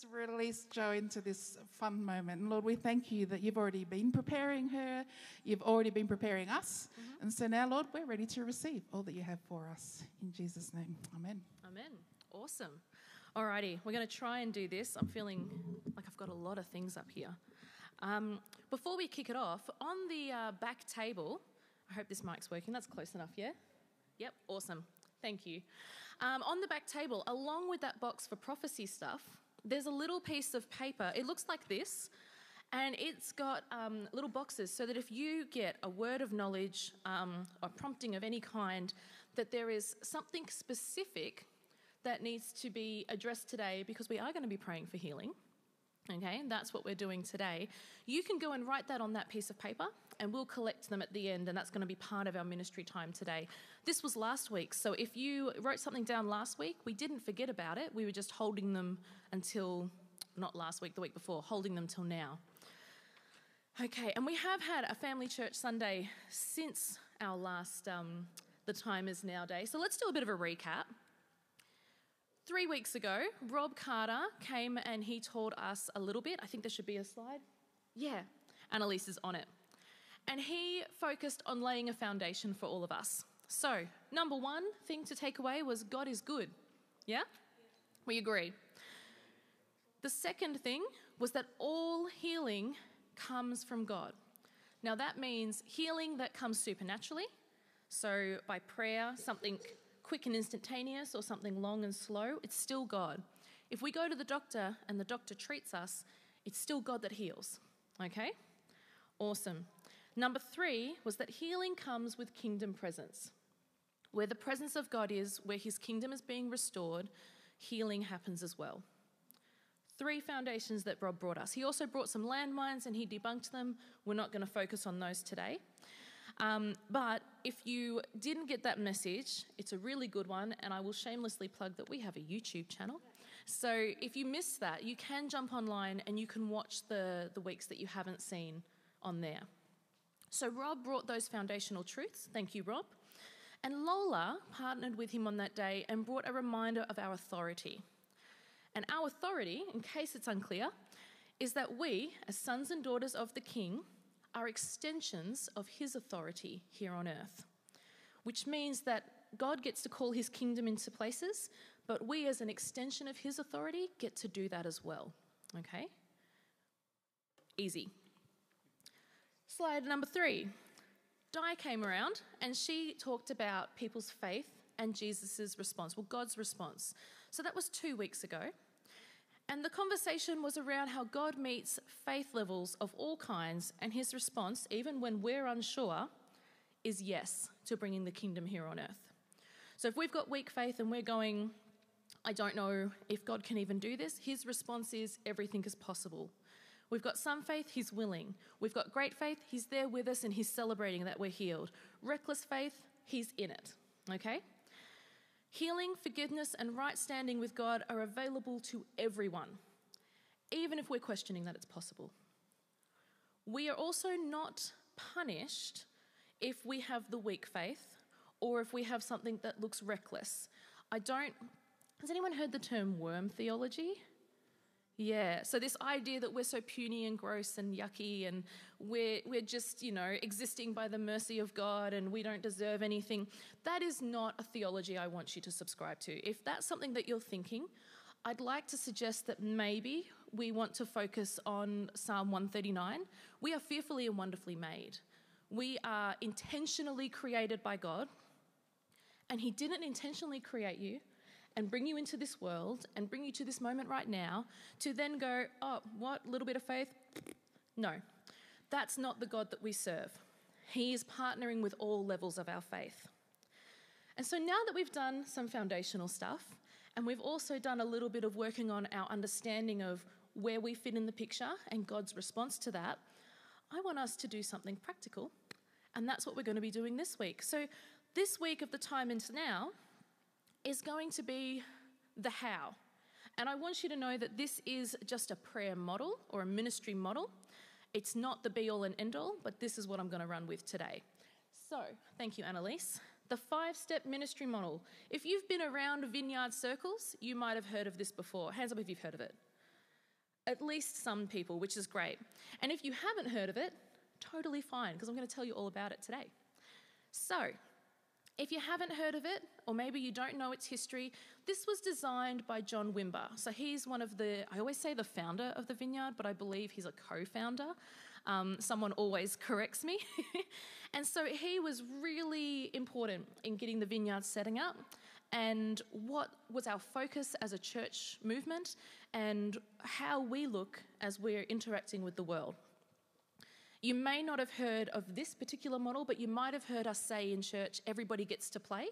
just release Jo into this fun moment. And Lord, we thank you that you've already been preparing her, you've already been preparing us. Mm-hmm. And so now, Lord, we're ready to receive all that you have for us. In Jesus' name, amen. Amen. Awesome. Alrighty, we're going to try and do this. I'm feeling like I've got a lot of things up here. Um, before we kick it off, on the uh, back table, I hope this mic's working. That's close enough, yeah? Yep, awesome. Thank you. Um, on the back table, along with that box for prophecy stuff, there's a little piece of paper. It looks like this, and it's got um, little boxes so that if you get a word of knowledge, um, a prompting of any kind, that there is something specific that needs to be addressed today because we are going to be praying for healing. Okay, and that's what we're doing today. You can go and write that on that piece of paper, and we'll collect them at the end, and that's going to be part of our ministry time today. This was last week, so if you wrote something down last week, we didn't forget about it. We were just holding them until, not last week, the week before, holding them till now. Okay, and we have had a family church Sunday since our last um, The Time Is Now day, so let's do a bit of a recap. Three weeks ago, Rob Carter came and he told us a little bit. I think there should be a slide. Yeah, Annalise is on it. And he focused on laying a foundation for all of us. So, number one thing to take away was God is good. Yeah? We agree. The second thing was that all healing comes from God. Now, that means healing that comes supernaturally. So, by prayer, something quick and instantaneous or something long and slow, it's still God. If we go to the doctor and the doctor treats us, it's still God that heals. Okay? Awesome. Number three was that healing comes with kingdom presence. Where the presence of God is, where his kingdom is being restored, healing happens as well. Three foundations that Rob brought us. He also brought some landmines and he debunked them. We're not going to focus on those today. Um, but if you didn't get that message, it's a really good one, and I will shamelessly plug that we have a YouTube channel. So if you missed that, you can jump online and you can watch the, the weeks that you haven't seen on there. So Rob brought those foundational truths. Thank you, Rob. And Lola partnered with him on that day and brought a reminder of our authority. And our authority, in case it's unclear, is that we, as sons and daughters of the King, are extensions of his authority here on earth, which means that God gets to call his kingdom into places, but we, as an extension of his authority, get to do that as well. Okay? Easy. Slide number three. Di came around and she talked about people's faith and Jesus' response, well, God's response. So that was two weeks ago. And the conversation was around how God meets faith levels of all kinds, and his response, even when we're unsure, is yes to bringing the kingdom here on earth. So if we've got weak faith and we're going, I don't know if God can even do this, his response is everything is possible. We've got some faith, he's willing. We've got great faith, he's there with us and he's celebrating that we're healed. Reckless faith, he's in it. Okay? Healing, forgiveness, and right standing with God are available to everyone, even if we're questioning that it's possible. We are also not punished if we have the weak faith or if we have something that looks reckless. I don't. Has anyone heard the term worm theology? Yeah, so this idea that we're so puny and gross and yucky and we're, we're just, you know, existing by the mercy of God and we don't deserve anything, that is not a theology I want you to subscribe to. If that's something that you're thinking, I'd like to suggest that maybe we want to focus on Psalm 139. We are fearfully and wonderfully made. We are intentionally created by God, and He didn't intentionally create you and bring you into this world and bring you to this moment right now to then go, oh, what, little bit of faith? No, that's not the God that we serve. He is partnering with all levels of our faith. And so now that we've done some foundational stuff, and we've also done a little bit of working on our understanding of where we fit in the picture and God's response to that, I want us to do something practical. And that's what we're going to be doing this week. So, this week of the time is now, is going to be the how. And I want you to know that this is just a prayer model or a ministry model. It's not the be all and end all, but this is what I'm going to run with today. So, thank you, Annalise. The five step ministry model. If you've been around vineyard circles, you might have heard of this before. Hands up if you've heard of it. at least some people, which is great. And if you haven't heard of it, totally fine, because I'm going to tell you all about it today. So, if you haven't heard of it, or maybe you don't know its history, this was designed by John Wimber. So he's one of the, I always say the founder of the vineyard, but I believe he's a co founder. Um, someone always corrects me. and so he was really important in getting the vineyard setting up and what was our focus as a church movement and how we look as we're interacting with the world. You may not have heard of this particular model, but you might have heard us say in church, everybody gets to play.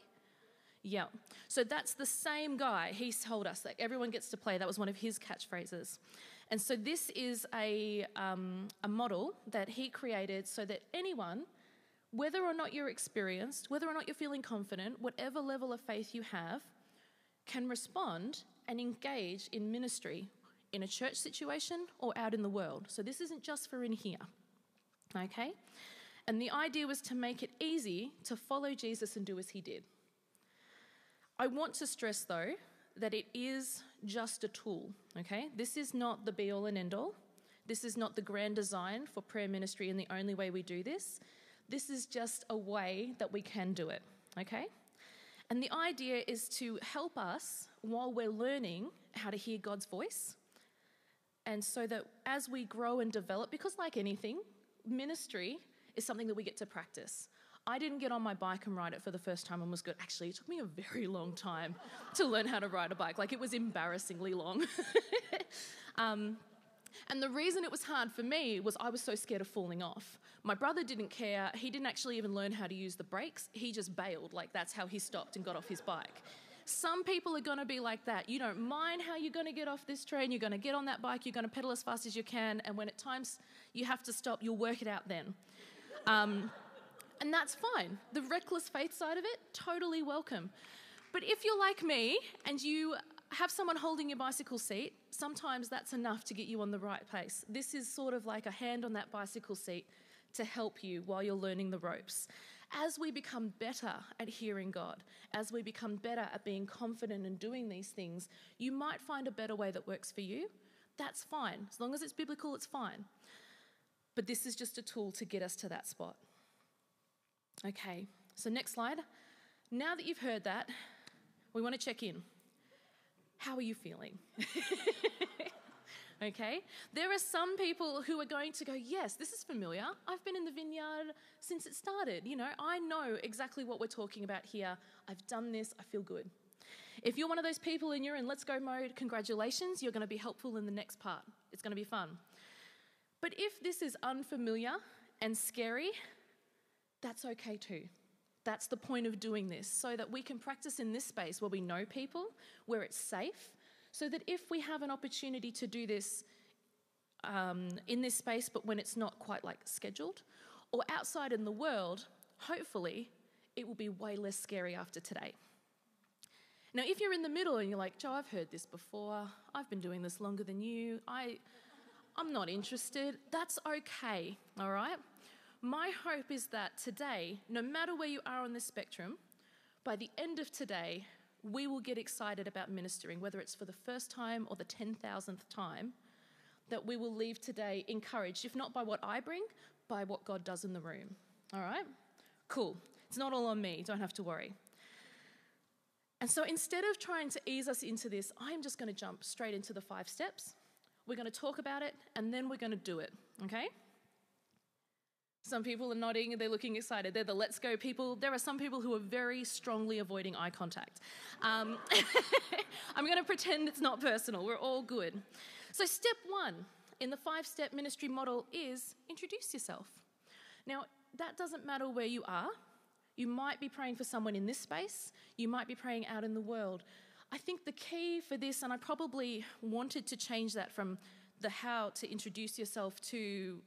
Yeah. So that's the same guy. He told us that everyone gets to play. That was one of his catchphrases. And so this is a, um, a model that he created so that anyone, whether or not you're experienced, whether or not you're feeling confident, whatever level of faith you have, can respond and engage in ministry in a church situation or out in the world. So this isn't just for in here. Okay? And the idea was to make it easy to follow Jesus and do as he did. I want to stress, though, that it is just a tool, okay? This is not the be all and end all. This is not the grand design for prayer ministry and the only way we do this. This is just a way that we can do it, okay? And the idea is to help us while we're learning how to hear God's voice. And so that as we grow and develop, because like anything, ministry is something that we get to practice. I didn't get on my bike and ride it for the first time and was good. Actually, it took me a very long time to learn how to ride a bike. Like, it was embarrassingly long. um, and the reason it was hard for me was I was so scared of falling off. My brother didn't care. He didn't actually even learn how to use the brakes. He just bailed. Like, that's how he stopped and got off his bike. Some people are going to be like that. You don't mind how you're going to get off this train. You're going to get on that bike. You're going to pedal as fast as you can. And when at times you have to stop, you'll work it out then. Um, and that's fine. The reckless faith side of it, totally welcome. But if you're like me and you have someone holding your bicycle seat, sometimes that's enough to get you on the right pace. This is sort of like a hand on that bicycle seat to help you while you're learning the ropes as we become better at hearing God, as we become better at being confident and doing these things, you might find a better way that works for you. That's fine. As long as it's biblical, it's fine. But this is just a tool to get us to that spot. Okay, so next slide. Now that you've heard that, we want to check in. How are you feeling? okay? There are some people who are going to go, Yes, this is familiar. I've been in the vineyard since it started. You know, I know exactly what we're talking about here. I've done this, I feel good. If you're one of those people and you're in let's go mode, congratulations, you're going to be helpful in the next part. It's going to be fun. But if this is unfamiliar and scary, that's okay too. That's the point of doing this, so that we can practice in this space where we know people, where it's safe, so that if we have an opportunity to do this um, in this space, but when it's not quite like scheduled, or outside in the world, hopefully it will be way less scary after today. Now, if you're in the middle and you're like, Jo, I've heard this before, I've been doing this longer than you, I, I'm not interested, that's okay, all right? My hope is that today, no matter where you are on the spectrum, by the end of today, we will get excited about ministering, whether it's for the first time or the 10,000th time, that we will leave today encouraged, if not by what I bring, by what God does in the room. All right? Cool. It's not all on me, don't have to worry. And so instead of trying to ease us into this, I'm just going to jump straight into the five steps. We're going to talk about it and then we're going to do it, okay? Some people are nodding, they're looking excited. They're the let's go people. There are some people who are very strongly avoiding eye contact. Um, I'm going to pretend it's not personal. We're all good. So, step one in the five step ministry model is introduce yourself. Now, that doesn't matter where you are. You might be praying for someone in this space, you might be praying out in the world. I think the key for this, and I probably wanted to change that from the how to introduce yourself to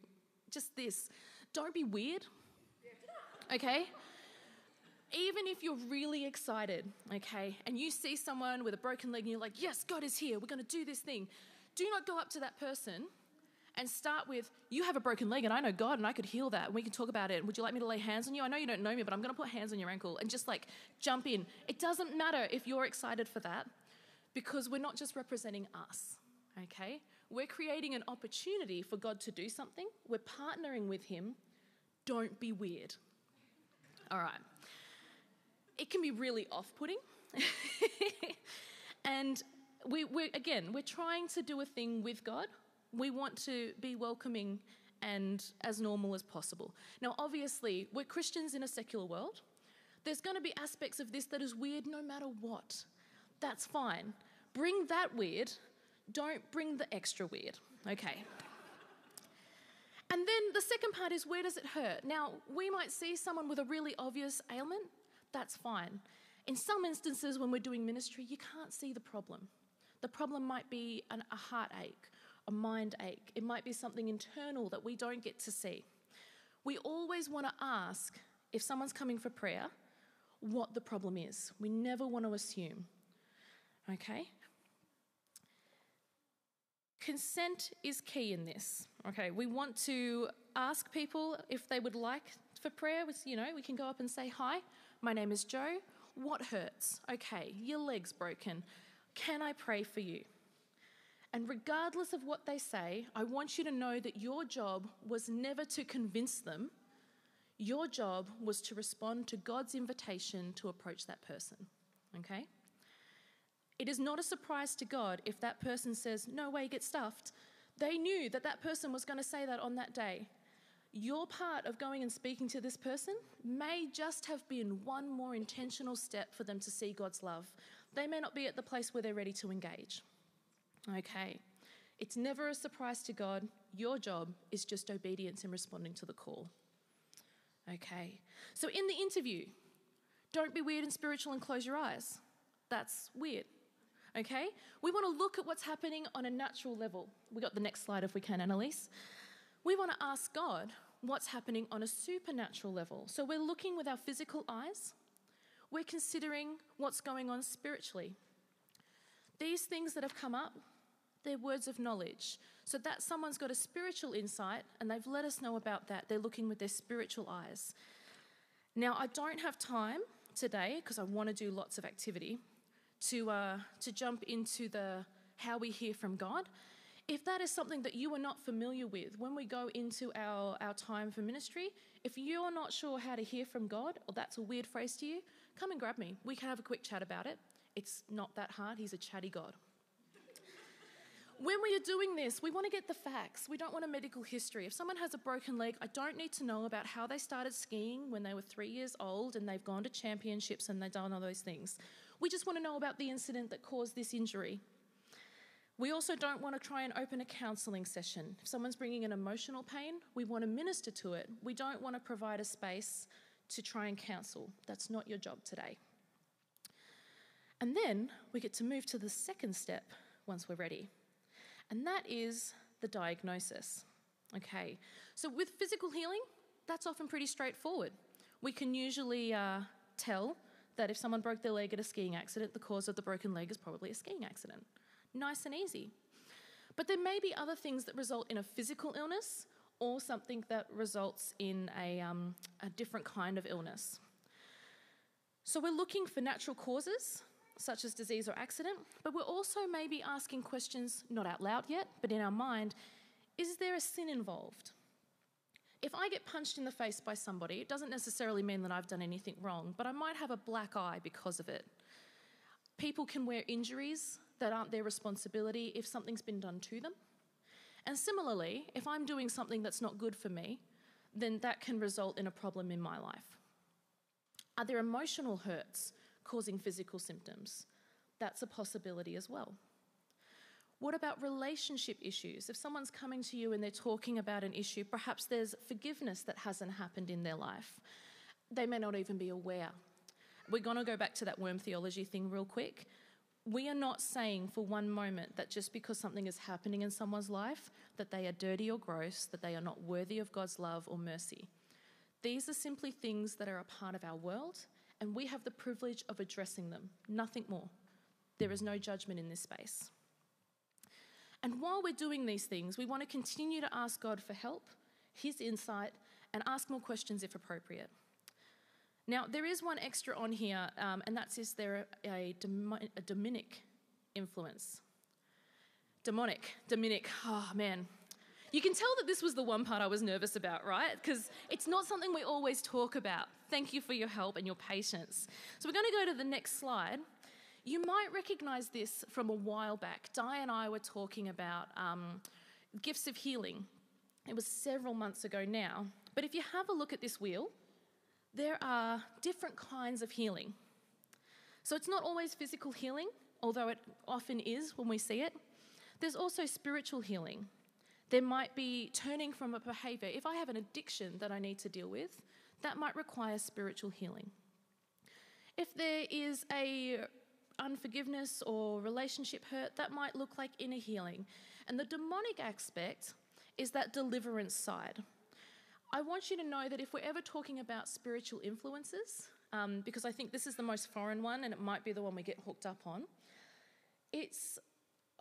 just this don't be weird, okay? Even if you're really excited, okay, and you see someone with a broken leg and you're like, yes, God is here, we're gonna do this thing, do not go up to that person and start with, You have a broken leg, and I know God, and I could heal that, and we can talk about it. Would you like me to lay hands on you? I know you don't know me, but I'm going to put hands on your ankle and just like jump in. It doesn't matter if you're excited for that because we're not just representing us, okay? we're creating an opportunity for God to do something, we're partnering with Him. Don't be weird. All right. It can be really off putting. and we, we, again, we're trying to do a thing with God. We want to be welcoming and as normal as possible. Now, obviously, we're Christians in a secular world. There's going to be aspects of this that is weird no matter what. That's fine. Bring that weird, don't bring the extra weird. Okay. And then the second part is where does it hurt? Now, we might see someone with a really obvious ailment, that's fine. In some instances, when we're doing ministry, you can't see the problem. The problem might be an, a heartache, a mind ache, it might be something internal that we don't get to see. We always want to ask if someone's coming for prayer what the problem is. We never want to assume. Okay? Consent is key in this. Okay, we want to ask people if they would like for prayer. You know, we can go up and say, Hi, my name is Jo. What hurts? Okay, your leg's broken. Can I pray for you? And regardless of what they say, I want you to know that your job was never to convince them. Your job was to respond to God's invitation to approach that person. Okay? It is not a surprise to God if that person says, No way, get stuffed. They knew that that person was going to say that on that day. Your part of going and speaking to this person may just have been one more intentional step for them to see God's love. They may not be at the place where they're ready to engage. Okay. It's never a surprise to God. Your job is just obedience in responding to the call. Okay. So in the interview, don't be weird and spiritual and close your eyes. That's weird okay? We want to look at what's happening on a natural level. We got the next slide if we can, Annalise. We want to ask God what's happening on a supernatural level. So we're looking with our physical eyes, we're considering what's going on spiritually. These things that have come up, they're words of knowledge. So that someone's got a spiritual insight and they've let us know about that. They're looking with their spiritual eyes. Now, I don't have time today because I want to do lots of activity to, uh, to jump into the how we hear from God. If that is something that you are not familiar with, when we go into our, our time for ministry, if you're not sure how to hear from God, or that's a weird phrase to you, come and grab me. We can have a quick chat about it. It's not that hard, He's a chatty God. when we are doing this, we want to get the facts. We don't want a medical history. If someone has a broken leg, I don't need to know about how they started skiing when they were three years old and they've gone to championships and they've done all those things. We just want to know about the incident that caused this injury. We also don't want to try and open a counselling session. If someone's bringing an emotional pain, we want to minister to it. We don't want to provide a space to try and counsel. That's not your job today. And then we get to move to the second step once we're ready, and that is the diagnosis. Okay, so with physical healing, that's often pretty straightforward. We can usually uh, tell that if someone broke their leg at a skiing accident, the cause of the broken leg is probably a skiing accident. Nice and easy. But there may be other things that result in a physical illness or something that results in a, um, a different kind of illness. So we're looking for natural causes, such as disease or accident, but we're also maybe asking questions, not out loud yet, but in our mind is there a sin involved? If I get punched in the face by somebody, it doesn't necessarily mean that I've done anything wrong, but I might have a black eye because of it. People can wear injuries that aren't their responsibility if something's been done to them. And similarly, if I'm doing something that's not good for me, then that can result in a problem in my life. Are there emotional hurts causing physical symptoms? That's a possibility as well. What about relationship issues? If someone's coming to you and they're talking about an issue, perhaps there's forgiveness that hasn't happened in their life. They may not even be aware. We're going to go back to that worm theology thing real quick. We are not saying for one moment that just because something is happening in someone's life, that they are dirty or gross, that they are not worthy of God's love or mercy. These are simply things that are a part of our world, and we have the privilege of addressing them, nothing more. There is no judgment in this space. And while we're doing these things, we want to continue to ask God for help, His insight, and ask more questions if appropriate. Now, there is one extra on here, um, and that's is there a, a demonic influence? Demonic, demonic. Oh man. You can tell that this was the one part I was nervous about, right? Because it's not something we always talk about. Thank you for your help and your patience. So we're going to go to the next slide. You might recognize this from a while back. Di and I were talking about um, gifts of healing. It was several months ago now. But if you have a look at this wheel, there are different kinds of healing. So it's not always physical healing, although it often is when we see it. There's also spiritual healing. There might be turning from a behavior. If I have an addiction that I need to deal with, that might require spiritual healing. If there is a unforgiveness or relationship hurt, that might look like inner healing. And the demonic aspect is that deliverance side. I want you to know that if we're ever talking about spiritual influences, um, because I think this is the most foreign one and it might be the one we get hooked up on, it's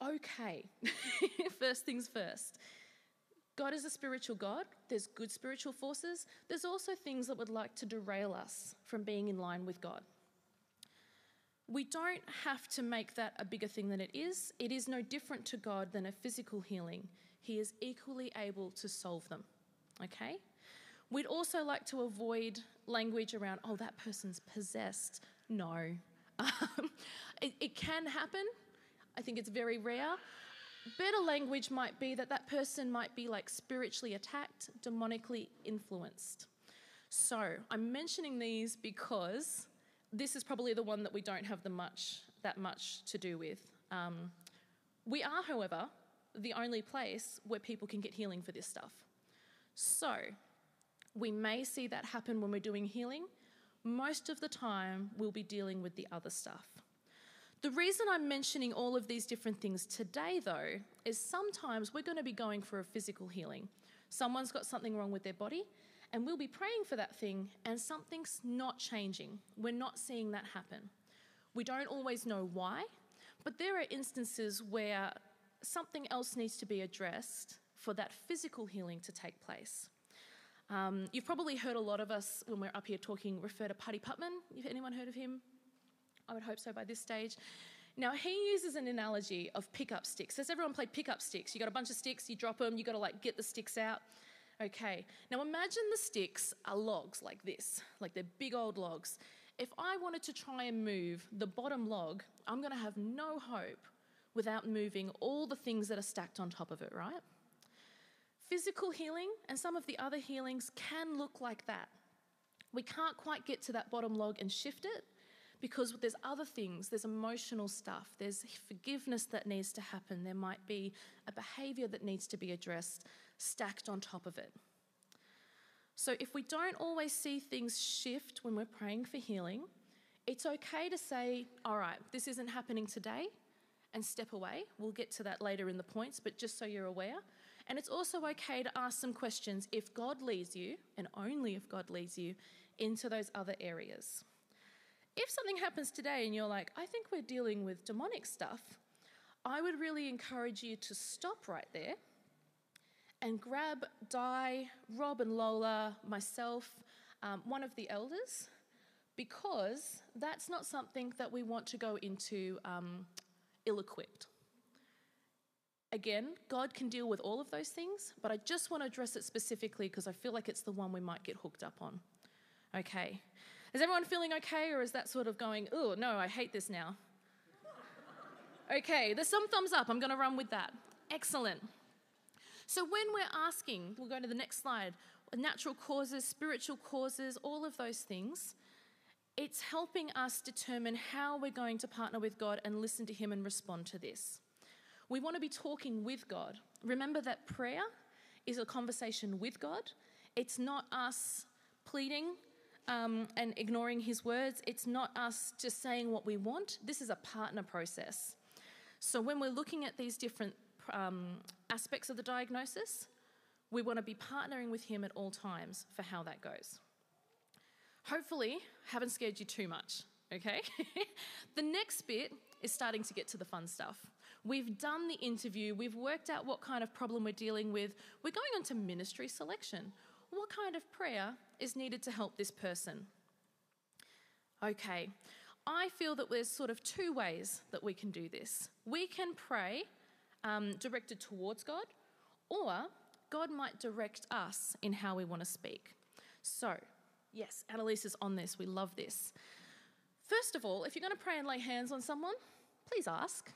okay. first things first. God is a spiritual God. There's good spiritual forces. There's also things that would like to derail us from being in line with God. We don't have to make that a bigger thing than it is. It is no different to God than a physical healing. He is equally able to solve them. Okay? We'd also like to avoid language around, oh, that person's possessed. No. Um, it, it can happen, I think it's very rare. Better language might be that that person might be like spiritually attacked, demonically influenced. So I'm mentioning these because this is probably the one that we don't have the much that much to do with. Um, we are, however, the only place where people can get healing for this stuff. So we may see that happen when we're doing healing. Most of the time, we'll be dealing with the other stuff. The reason I'm mentioning all of these different things today, though, is sometimes we're going to be going for a physical healing. Someone's got something wrong with their body, and we'll be praying for that thing, and something's not changing. We're not seeing that happen. We don't always know why, but there are instances where something else needs to be addressed for that physical healing to take place. Um, you've probably heard a lot of us when we're up here talking refer to Putty Putman. Have anyone heard of him? I would hope so by this stage. Now, he uses an analogy of pickup sticks. Has everyone played pickup sticks? You got a bunch of sticks, you drop them, you got to like get the sticks out. Okay, now imagine the sticks are logs like this, like they're big old logs. If I wanted to try and move the bottom log, I'm going to have no hope without moving all the things that are stacked on top of it, right? Physical healing and some of the other healings can look like that. We can't quite get to that bottom log and shift it, because there's other things, there's emotional stuff, there's forgiveness that needs to happen, there might be a behavior that needs to be addressed stacked on top of it. So, if we don't always see things shift when we're praying for healing, it's okay to say, All right, this isn't happening today, and step away. We'll get to that later in the points, but just so you're aware. And it's also okay to ask some questions if God leads you, and only if God leads you, into those other areas. If something happens today and you're like, I think we're dealing with demonic stuff, I would really encourage you to stop right there and grab Di, Rob, and Lola, myself, um, one of the elders, because that's not something that we want to go into um, ill equipped. Again, God can deal with all of those things, but I just want to address it specifically because I feel like it's the one we might get hooked up on. Okay. Is everyone feeling okay, or is that sort of going, oh, no, I hate this now? okay, there's some thumbs up. I'm going to run with that. Excellent. So, when we're asking, we'll go to the next slide natural causes, spiritual causes, all of those things, it's helping us determine how we're going to partner with God and listen to Him and respond to this. We want to be talking with God. Remember that prayer is a conversation with God, it's not us pleading um, and ignoring his words. It's not us just saying what we want. This is a partner process. So when we're looking at these different um, aspects of the diagnosis, we want to be partnering with him at all times for how that goes. Hopefully, haven't scared you too much, okay? the next bit is starting to get to the fun stuff. We've done the interview, we've worked out what kind of problem we're dealing with. We're going on to ministry selection. What kind of prayer is needed to help this person? Okay, I feel that there's sort of two ways that we can do this. We can pray um, directed towards God, or God might direct us in how we want to speak. So, yes, Annalise is on this. We love this. First of all, if you're going to pray and lay hands on someone, please ask.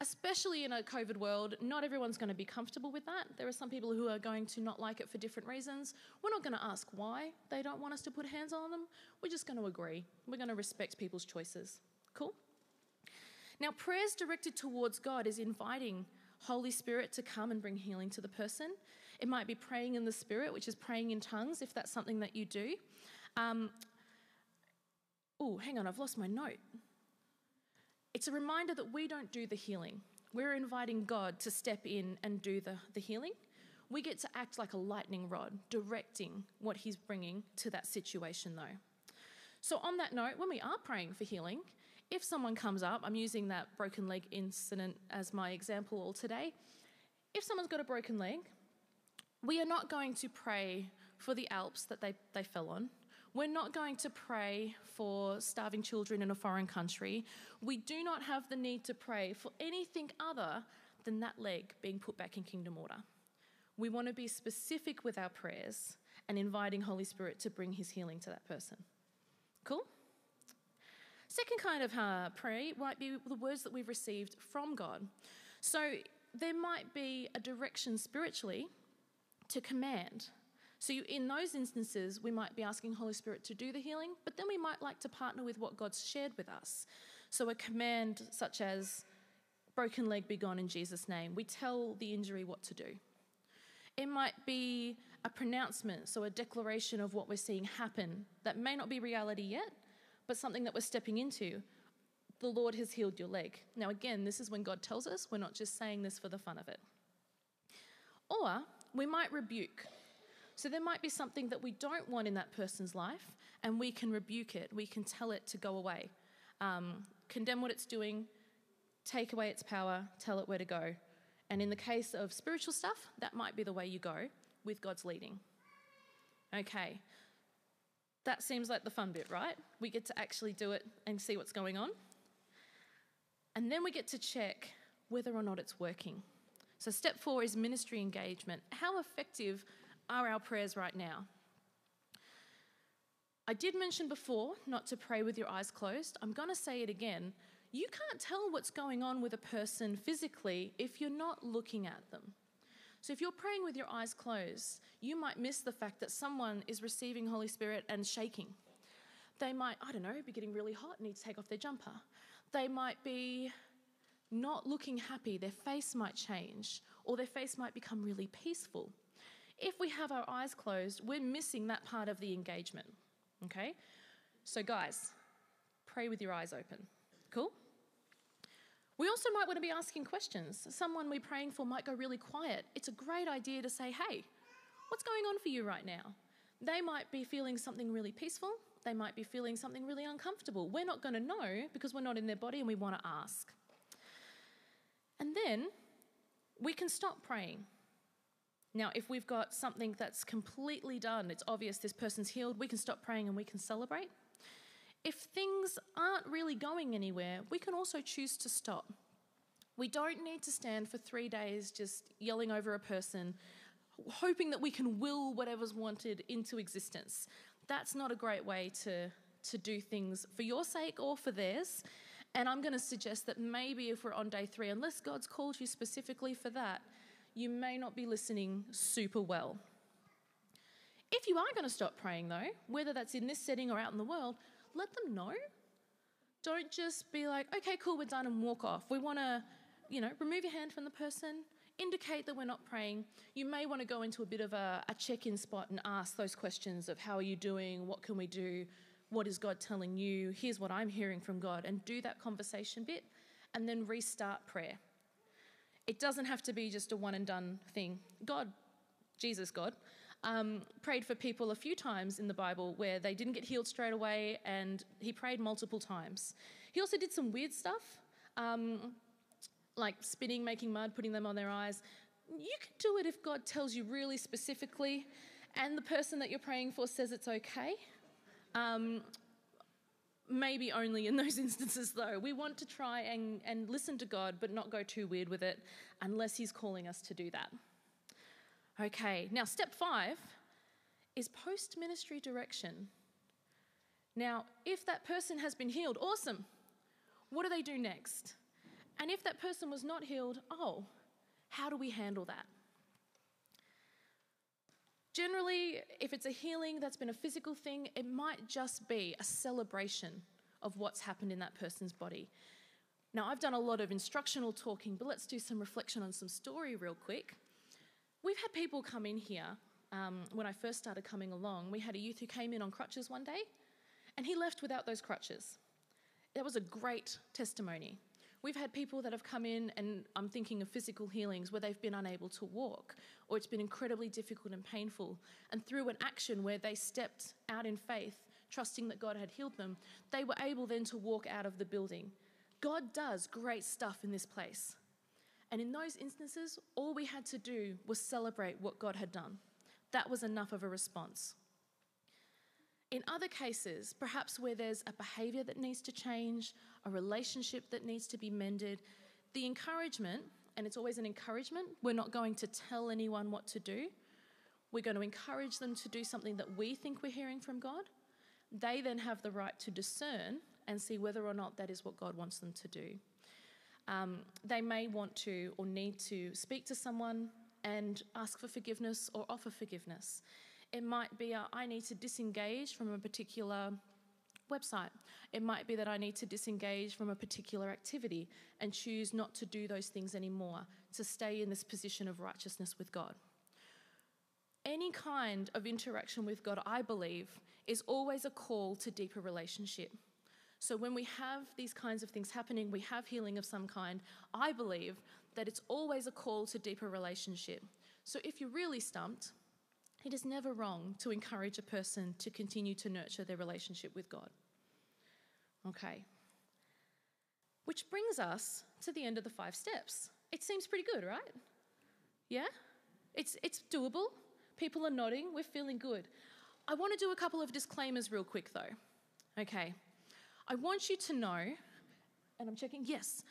Especially in a COVID world, not everyone's going to be comfortable with that. There are some people who are going to not like it for different reasons. We're not going to ask why they don't want us to put hands on them. We're just going to agree. We're going to respect people's choices. Cool? Now, prayers directed towards God is inviting Holy Spirit to come and bring healing to the person. It might be praying in the Spirit, which is praying in tongues, if that's something that you do. Um, oh, hang on, I've lost my note. It's a reminder that we don't do the healing. We're inviting God to step in and do the, the healing. We get to act like a lightning rod, directing what He's bringing to that situation, though. So, on that note, when we are praying for healing, if someone comes up, I'm using that broken leg incident as my example all today. If someone's got a broken leg, we are not going to pray for the Alps that they, they fell on. We're not going to pray for starving children in a foreign country. We do not have the need to pray for anything other than that leg being put back in kingdom order. We want to be specific with our prayers and inviting Holy Spirit to bring his healing to that person. Cool? Second kind of uh, prayer might be the words that we've received from God. So there might be a direction spiritually to command. So, you, in those instances, we might be asking Holy Spirit to do the healing, but then we might like to partner with what God's shared with us. So, a command such as, broken leg be gone in Jesus' name, we tell the injury what to do. It might be a pronouncement, so a declaration of what we're seeing happen that may not be reality yet, but something that we're stepping into. The Lord has healed your leg. Now, again, this is when God tells us, we're not just saying this for the fun of it. Or we might rebuke. So there might be something that we don't want in that person's life, and we can rebuke it. We can tell it to go away, um, condemn what it's doing, take away its power, tell it where to go. And in the case of spiritual stuff, that might be the way you go with God's leading. Okay, that seems like the fun bit, right? We get to actually do it and see what's going on. And then we get to check whether or not it's working. So, step four is ministry engagement. How effective are our prayers right now? I did mention before not to pray with your eyes closed. I'm going to say it again. You can't tell what's going on with a person physically if you're not looking at them. So, if you're praying with your eyes closed, you might miss the fact that someone is receiving Holy Spirit and shaking. They might, I don't know, be getting really hot and need to take off their jumper. They might be not looking happy, their face might change, or their face might become really peaceful. If we have our eyes closed, we're missing that part of the engagement. Okay? So, guys, pray with your eyes open. Cool? We also might want to be asking questions. Someone we're praying for might go really quiet. It's a great idea to say, hey, what's going on for you right now? They might be feeling something really peaceful. They might be feeling something really uncomfortable. We're not going to know because we're not in their body and we want to ask. And then we can stop praying. Now, if we've got something that's completely done, it's obvious this person's healed, we can stop praying and we can celebrate. If things aren't really going anywhere, we can also choose to stop. We don't need to stand for three days just yelling over a person, hoping that we can will whatever's wanted into existence. That's not a great way to, to do things for your sake or for theirs. And I'm going to suggest that maybe if we're on day three, unless God's called you specifically for that, you may not be listening super well. If you are going to stop praying, though, whether that's in this setting or out in the world, let them know. Don't just be like, okay, cool, we're done, and walk off. We want to, you know, remove your hand from the person, indicate that we're not praying. You may want to go into a bit of a, a check in spot and ask those questions of how are you doing? What can we do? What is God telling you? Here's what I'm hearing from God. And do that conversation bit and then restart prayer. It doesn't have to be just a one and done thing. God, Jesus, God, um, prayed for people a few times in the Bible where they didn't get healed straight away, and he prayed multiple times. He also did some weird stuff, um, like spitting, making mud, putting them on their eyes. You can do it if God tells you really specifically, and the person that you're praying for says it's okay. Um, Maybe only in those instances, though. We want to try and, and listen to God, but not go too weird with it unless He's calling us to do that. Okay, now step five is post ministry direction. Now, if that person has been healed, awesome. What do they do next? And if that person was not healed, oh, how do we handle that? Generally, if it's a healing that's been a physical thing, it might just be a celebration of what's happened in that person's body. Now, I've done a lot of instructional talking, but let's do some reflection on some story real quick. We've had people come in here um, when I first started coming along. We had a youth who came in on crutches one day, and he left without those crutches. That was a great testimony. We've had people that have come in, and I'm thinking of physical healings where they've been unable to walk, or it's been incredibly difficult and painful. And through an action where they stepped out in faith, trusting that God had healed them, they were able then to walk out of the building. God does great stuff in this place. And in those instances, all we had to do was celebrate what God had done. That was enough of a response. In other cases, perhaps where there's a behavior that needs to change, a relationship that needs to be mended, the encouragement, and it's always an encouragement, we're not going to tell anyone what to do. We're going to encourage them to do something that we think we're hearing from God. They then have the right to discern and see whether or not that is what God wants them to do. Um, they may want to or need to speak to someone and ask for forgiveness or offer forgiveness. It might be a, I need to disengage from a particular website. It might be that I need to disengage from a particular activity and choose not to do those things anymore, to stay in this position of righteousness with God. Any kind of interaction with God, I believe, is always a call to deeper relationship. So when we have these kinds of things happening, we have healing of some kind, I believe that it's always a call to deeper relationship. So if you're really stumped, it is never wrong to encourage a person to continue to nurture their relationship with God. Okay. Which brings us to the end of the five steps. It seems pretty good, right? Yeah? It's, it's doable. People are nodding. We're feeling good. I want to do a couple of disclaimers real quick, though. Okay. I want you to know, and I'm checking, yes,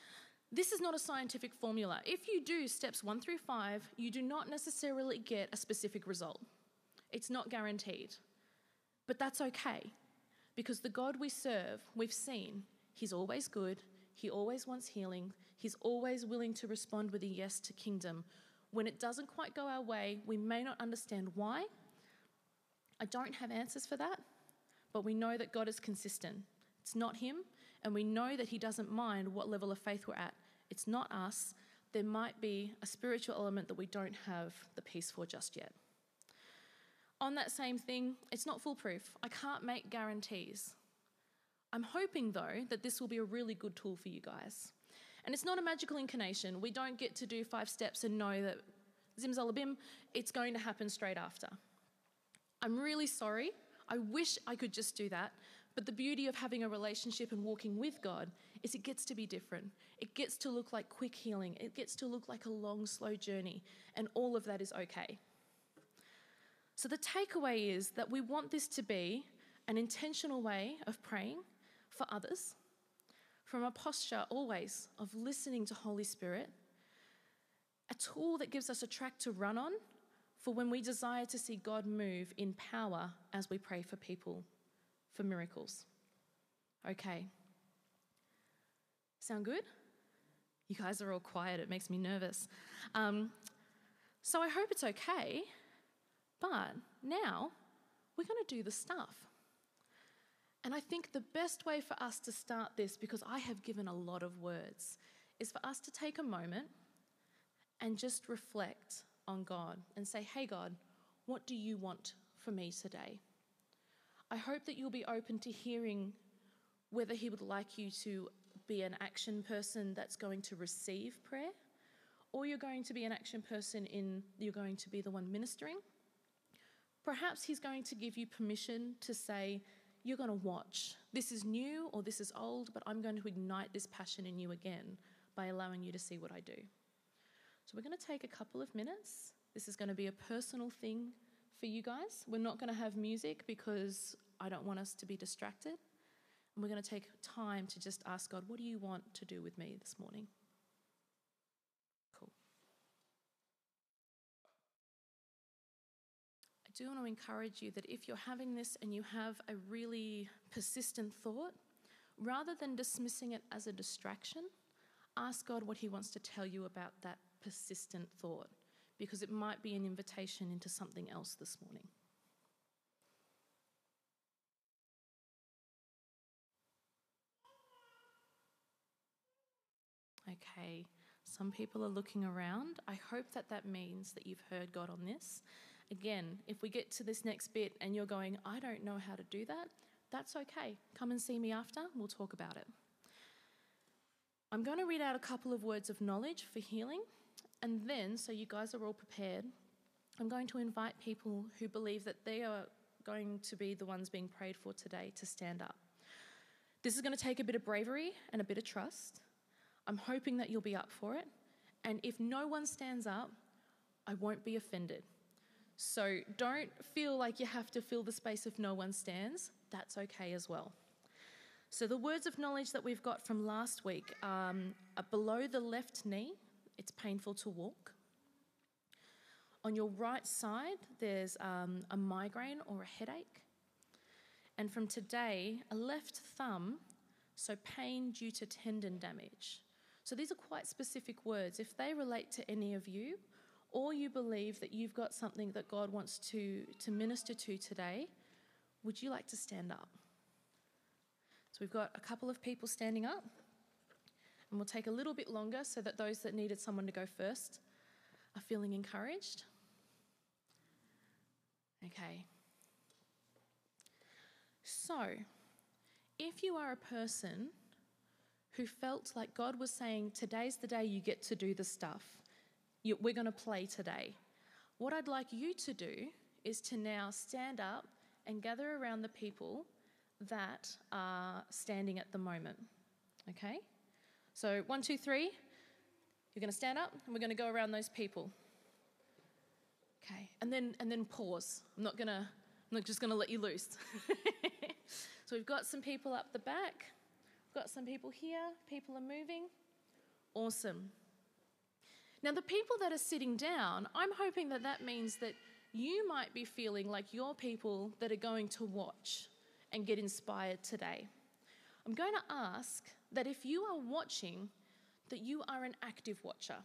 this is not a scientific formula. If you do steps one through five, you do not necessarily get a specific result. It's not guaranteed. But that's okay because the God we serve, we've seen, He's always good, He always wants healing, He's always willing to respond with a yes to kingdom. When it doesn't quite go our way, we may not understand why. I don't have answers for that, but we know that God is consistent. It's not Him, and we know that He doesn't mind what level of faith we're at. It's not us. There might be a spiritual element that we don't have the peace for just yet. On that same thing, it's not foolproof. I can't make guarantees. I'm hoping, though, that this will be a really good tool for you guys. And it's not a magical incarnation. We don't get to do five steps and know that zimzalabim, it's going to happen straight after. I'm really sorry. I wish I could just do that. But the beauty of having a relationship and walking with God is it gets to be different. It gets to look like quick healing. It gets to look like a long, slow journey. And all of that is okay. So, the takeaway is that we want this to be an intentional way of praying for others from a posture always of listening to Holy Spirit, a tool that gives us a track to run on for when we desire to see God move in power as we pray for people for miracles. Okay. Sound good? You guys are all quiet, it makes me nervous. Um, so I hope it's okay but now we're going to do the stuff. And I think the best way for us to start this, because I have given a lot of words, is for us to take a moment and just reflect on God and say, hey, God, what do you want for me today? I hope that you'll be open to hearing whether He would like you to be an action person that's going to receive prayer, or you're going to be an action person in you're going to be the one ministering Perhaps He's going to give you permission to say, You're going to watch. This is new or this is old, but I'm going to ignite this passion in you again by allowing you to see what I do. So we're going to take a couple of minutes. This is going to be a personal thing for you guys. We're not going to have music because I don't want us to be distracted. And we're going to take time to just ask God, what do you want to do with me this morning? Cool. I do want to encourage you that if you're having this and you have a really persistent thought, rather than dismissing it as a distraction, ask God what He wants to tell you about that persistent thought because it might be an invitation into something else this morning. Okay, some people are looking around. I hope that that means that you've heard God on this. Again, if we get to this next bit and you're going, I don't know how to do that, that's okay. Come and see me after, we'll talk about it. I'm going to read out a couple of words of knowledge for healing, and then, so you guys are all prepared, I'm going to invite people who believe that they are going to be the ones being prayed for today to stand up. This is going to take a bit of bravery and a bit of trust. I'm hoping that you'll be up for it. And if no one stands up, I won't be offended. So don't feel like you have to fill the space if no one stands. That's okay as well. So, the words of knowledge that we've got from last week um, are below the left knee, it's painful to walk. On your right side, there's um, a migraine or a headache. And from today, a left thumb, so pain due to tendon damage. So these are quite specific words. If they relate to any of you, or you believe that you've got something that God wants to, to minister to today, would you like to stand up? So we've got a couple of people standing up, and we'll take a little bit longer so that those that needed someone to go first are feeling encouraged. Okay. So, if you are a person who felt like God was saying, Today's the day you get to do the stuff, we're going to play today, what I'd like you to do is to now stand up and gather around the people that are standing at the moment. Okay? So, one, two, three. You're going to stand up and we're going to go around those people. Okay, and then and then pause. I'm not gonna. I'm not just gonna let you loose. so we've got some people up the back. We've got some people here. People are moving. Awesome. Now the people that are sitting down, I'm hoping that that means that you might be feeling like you're people that are going to watch and get inspired today. I'm going to ask that if you are watching, that you are an active watcher,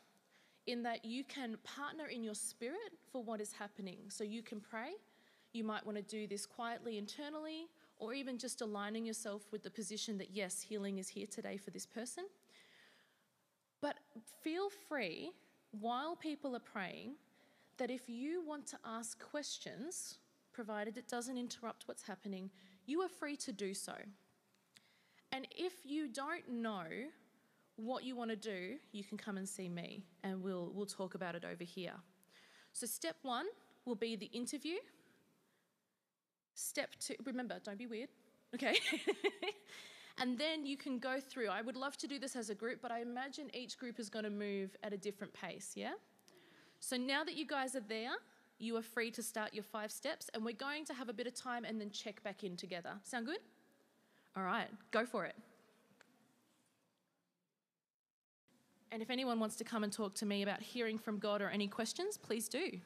in that you can partner in your spirit for what is happening. So you can pray. You might want to do this quietly internally, or even just aligning yourself with the position that, yes, healing is here today for this person. But feel free while people are praying that if you want to ask questions, provided it doesn't interrupt what's happening, you are free to do so. And if you don't know what you want to do, you can come and see me and we'll, we'll talk about it over here. So, step one will be the interview. Step two, remember, don't be weird, okay? and then you can go through. I would love to do this as a group, but I imagine each group is going to move at a different pace, yeah? So, now that you guys are there, you are free to start your five steps, and we're going to have a bit of time and then check back in together. Sound good? All right, go for it. And if anyone wants to come and talk to me about hearing from God or any questions, please do.